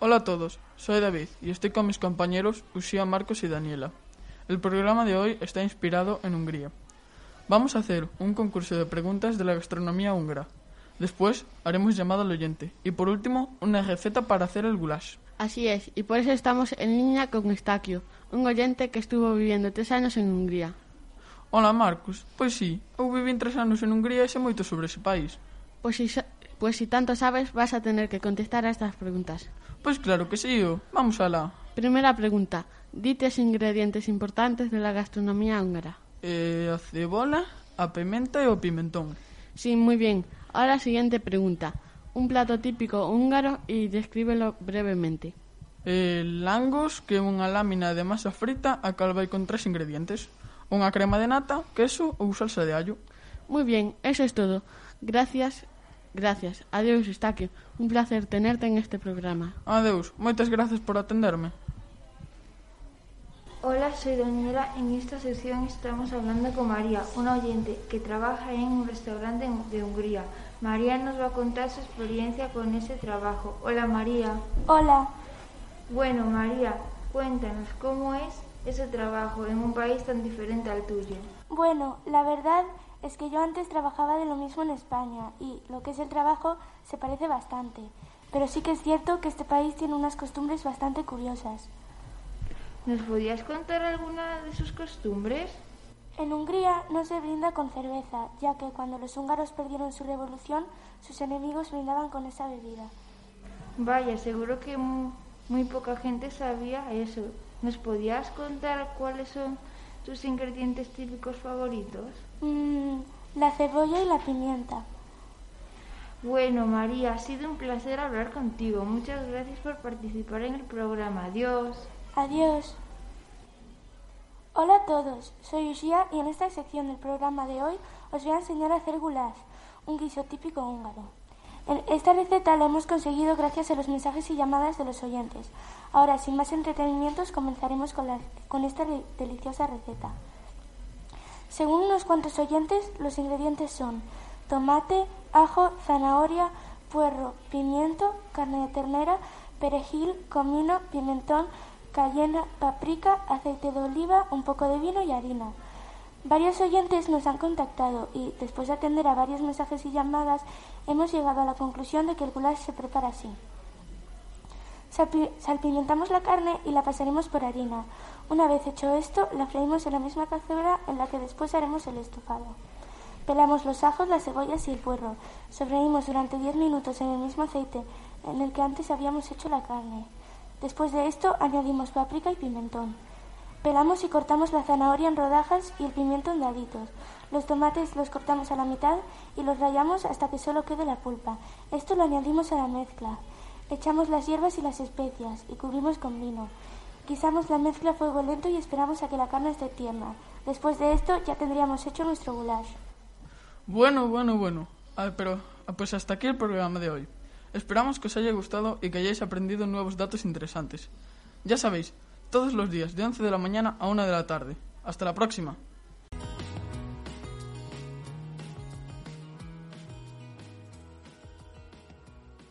Hola a todos, soy David y estoy con mis compañeros Usía, Marcos y Daniela. El programa de hoy está inspirado en Hungría. Vamos a hacer un concurso de preguntas de la gastronomía húngara. Después haremos llamada al oyente y por último una receta para hacer el goulash. Así es, y por eso estamos en línea con Estaquio, un oyente que estuvo viviendo tres años en Hungría. Hola Marcos, pois sí, eu viví tres anos en Hungría e sei moito sobre ese país. Pues si, sa- Pues si tanto sabes, vas a tener que contestar a estas preguntas. Pues claro que sí, vamos alá. Primera pregunta. Dite os ingredientes importantes de la gastronomía húngara. Eh, a cebola, a pimenta e o pimentón. Sí, muy bien. Ahora siguiente pregunta. Un plato típico húngaro y descríbelo brevemente. Eh, langos, que é unha lámina de masa frita a cal vai con tres ingredientes. Unha crema de nata, queso ou salsa de allo. Muy bien, eso es todo. Gracias gracias. Adiós, Estaquio. Un placer tenerte en este programa. Adeus, moitas gracias por atenderme. Hola, soy Daniela. En esta sección estamos hablando con María, una oyente que trabaja en un restaurante de Hungría. María nos va a contar su experiencia con ese trabajo. Hola, María. Hola, Bueno, María, cuéntanos cómo es ese trabajo en un país tan diferente al tuyo. bueno, la verdad es que yo antes trabajaba de lo mismo en España y lo que es el trabajo se parece bastante. Pero sí que es cierto que este país tiene unas costumbres bastante curiosas. ¿Nos podías contar alguna de sus costumbres? En Hungría no se brinda con cerveza, ya que cuando los húngaros perdieron su revolución, sus enemigos brindaban con esa bebida. Vaya, seguro que mu- muy poca gente sabía eso. ¿Nos podías contar cuáles son tus ingredientes típicos favoritos? Mm, la cebolla y la pimienta. Bueno, María, ha sido un placer hablar contigo. Muchas gracias por participar en el programa. Adiós. Adiós. Hola a todos, soy Ushia y en esta sección del programa de hoy os voy a enseñar a hacer goulash, un guiso típico húngaro. En esta receta la hemos conseguido gracias a los mensajes y llamadas de los oyentes. Ahora, sin más entretenimientos, comenzaremos con, la- con esta deliciosa receta. Según unos cuantos oyentes, los ingredientes son tomate, ajo, zanahoria, puerro, pimiento, carne de ternera, perejil, comino, pimentón, cayena, paprika, aceite de oliva, un poco de vino y harina. Varios oyentes nos han contactado y, después de atender a varios mensajes y llamadas, hemos llegado a la conclusión de que el goulash se prepara así. Salpi- Salpimentamos la carne y la pasaremos por harina. Una vez hecho esto, la freímos en la misma cazuela en la que después haremos el estofado. Pelamos los ajos, las cebollas y el puerro. Sofreímos durante 10 minutos en el mismo aceite en el que antes habíamos hecho la carne. Después de esto, añadimos páprica y pimentón. Pelamos y cortamos la zanahoria en rodajas y el pimiento en daditos. Los tomates los cortamos a la mitad y los rallamos hasta que solo quede la pulpa. Esto lo añadimos a la mezcla. Echamos las hierbas y las especias y cubrimos con vino. Guisamos la mezcla a fuego lento y esperamos a que la carne esté tierna. Después de esto ya tendríamos hecho nuestro goulash. Bueno, bueno, bueno. Ah, pero, ah, pues hasta aquí el programa de hoy. Esperamos que os haya gustado y que hayáis aprendido nuevos datos interesantes. Ya sabéis, todos los días de 11 de la mañana a 1 de la tarde. Hasta la próxima.